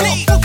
Please.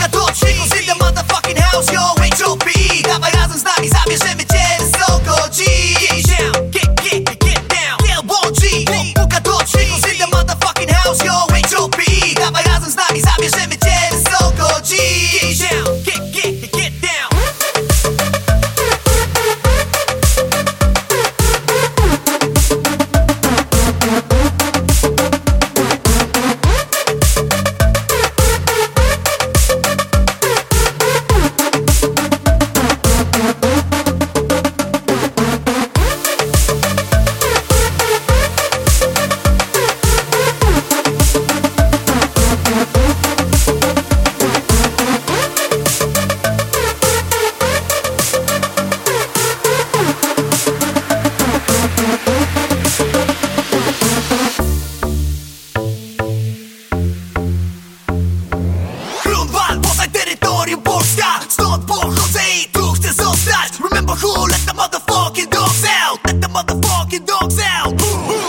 the dogs out.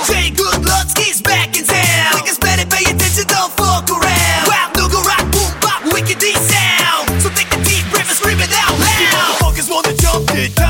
Say good luck, he's back in town. Niggas better pay attention, don't fuck around. Wow, nigga rock, boom, pop, wicked D sound. So take a deep breath and scream it out loud. Niggas wanna jump it.